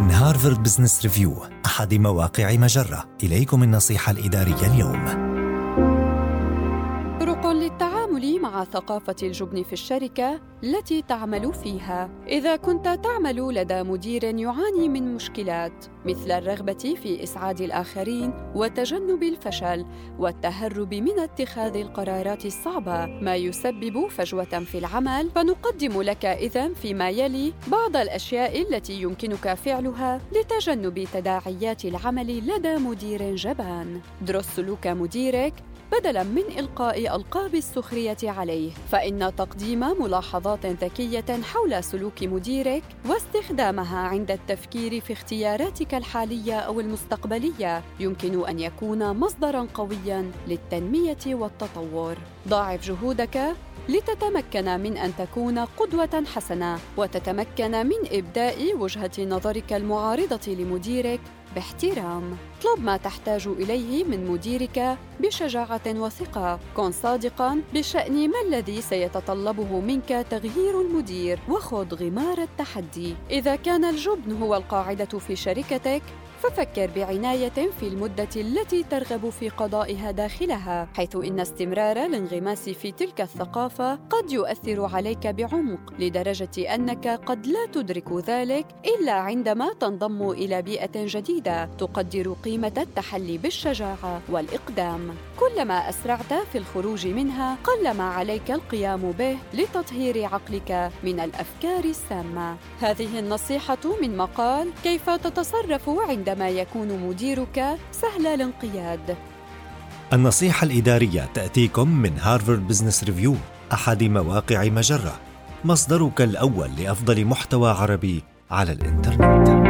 من هارفارد بزنس ريفيو أحد مواقع مجرة. إليكم النصيحة الإدارية اليوم. طرق للتعامل مع ثقافة الجبن في الشركة التي تعمل فيها. إذا كنت تعمل لدى مدير يعاني من مشكلات مثل الرغبة في إسعاد الآخرين وتجنب الفشل والتهرب من اتخاذ القرارات الصعبة، ما يسبب فجوة في العمل، فنقدم لك إذن فيما يلي بعض الأشياء التي يمكنك فعلها لتجنب تداعيات العمل لدى مدير جبان. درس سلوك مديرك بدلا من إلقاء ألقاب السخرية عليه. فإن تقديم ملاحظات ذكية حول سلوك مديرك واستخدامها عند التفكير في اختياراتك الحالية أو المستقبلية يمكن أن يكون مصدرا قويا للتنمية والتطور. ضاعف جهودك لتتمكن من أن تكون قدوة حسنة وتتمكن من إبداء وجهة نظرك المعارضة لمديرك باحترام. اطلب ما تحتاج إليه من مديرك بشجاعة وثقة. كن صادقا بشأن ما الذي سيتطلبه منك تغيير المدير. وخذ غمار التحدي. إذا كان الجبن هو القاعدة في شركتك ففكر بعناية في المدة التي ترغب في قضائها داخلها، حيث إن استمرار الانغماس في تلك الثقافة قد يؤثر عليك بعمق لدرجة أنك قد لا تدرك ذلك إلا عندما تنضم إلى بيئة جديدة تقدر قيمة التحلي بالشجاعة والإقدام. كلما أسرعت في الخروج منها، قلما عليك القيام به لتطهير عقلك من الأفكار السامة. هذه النصيحة من مقال كيف تتصرف عند عندما يكون مديرك سهل الانقياد النصيحة الإدارية تأتيكم من هارفارد بزنس ريفيو أحد مواقع مجرة. مصدرك الأول لأفضل محتوى عربي على الإنترنت.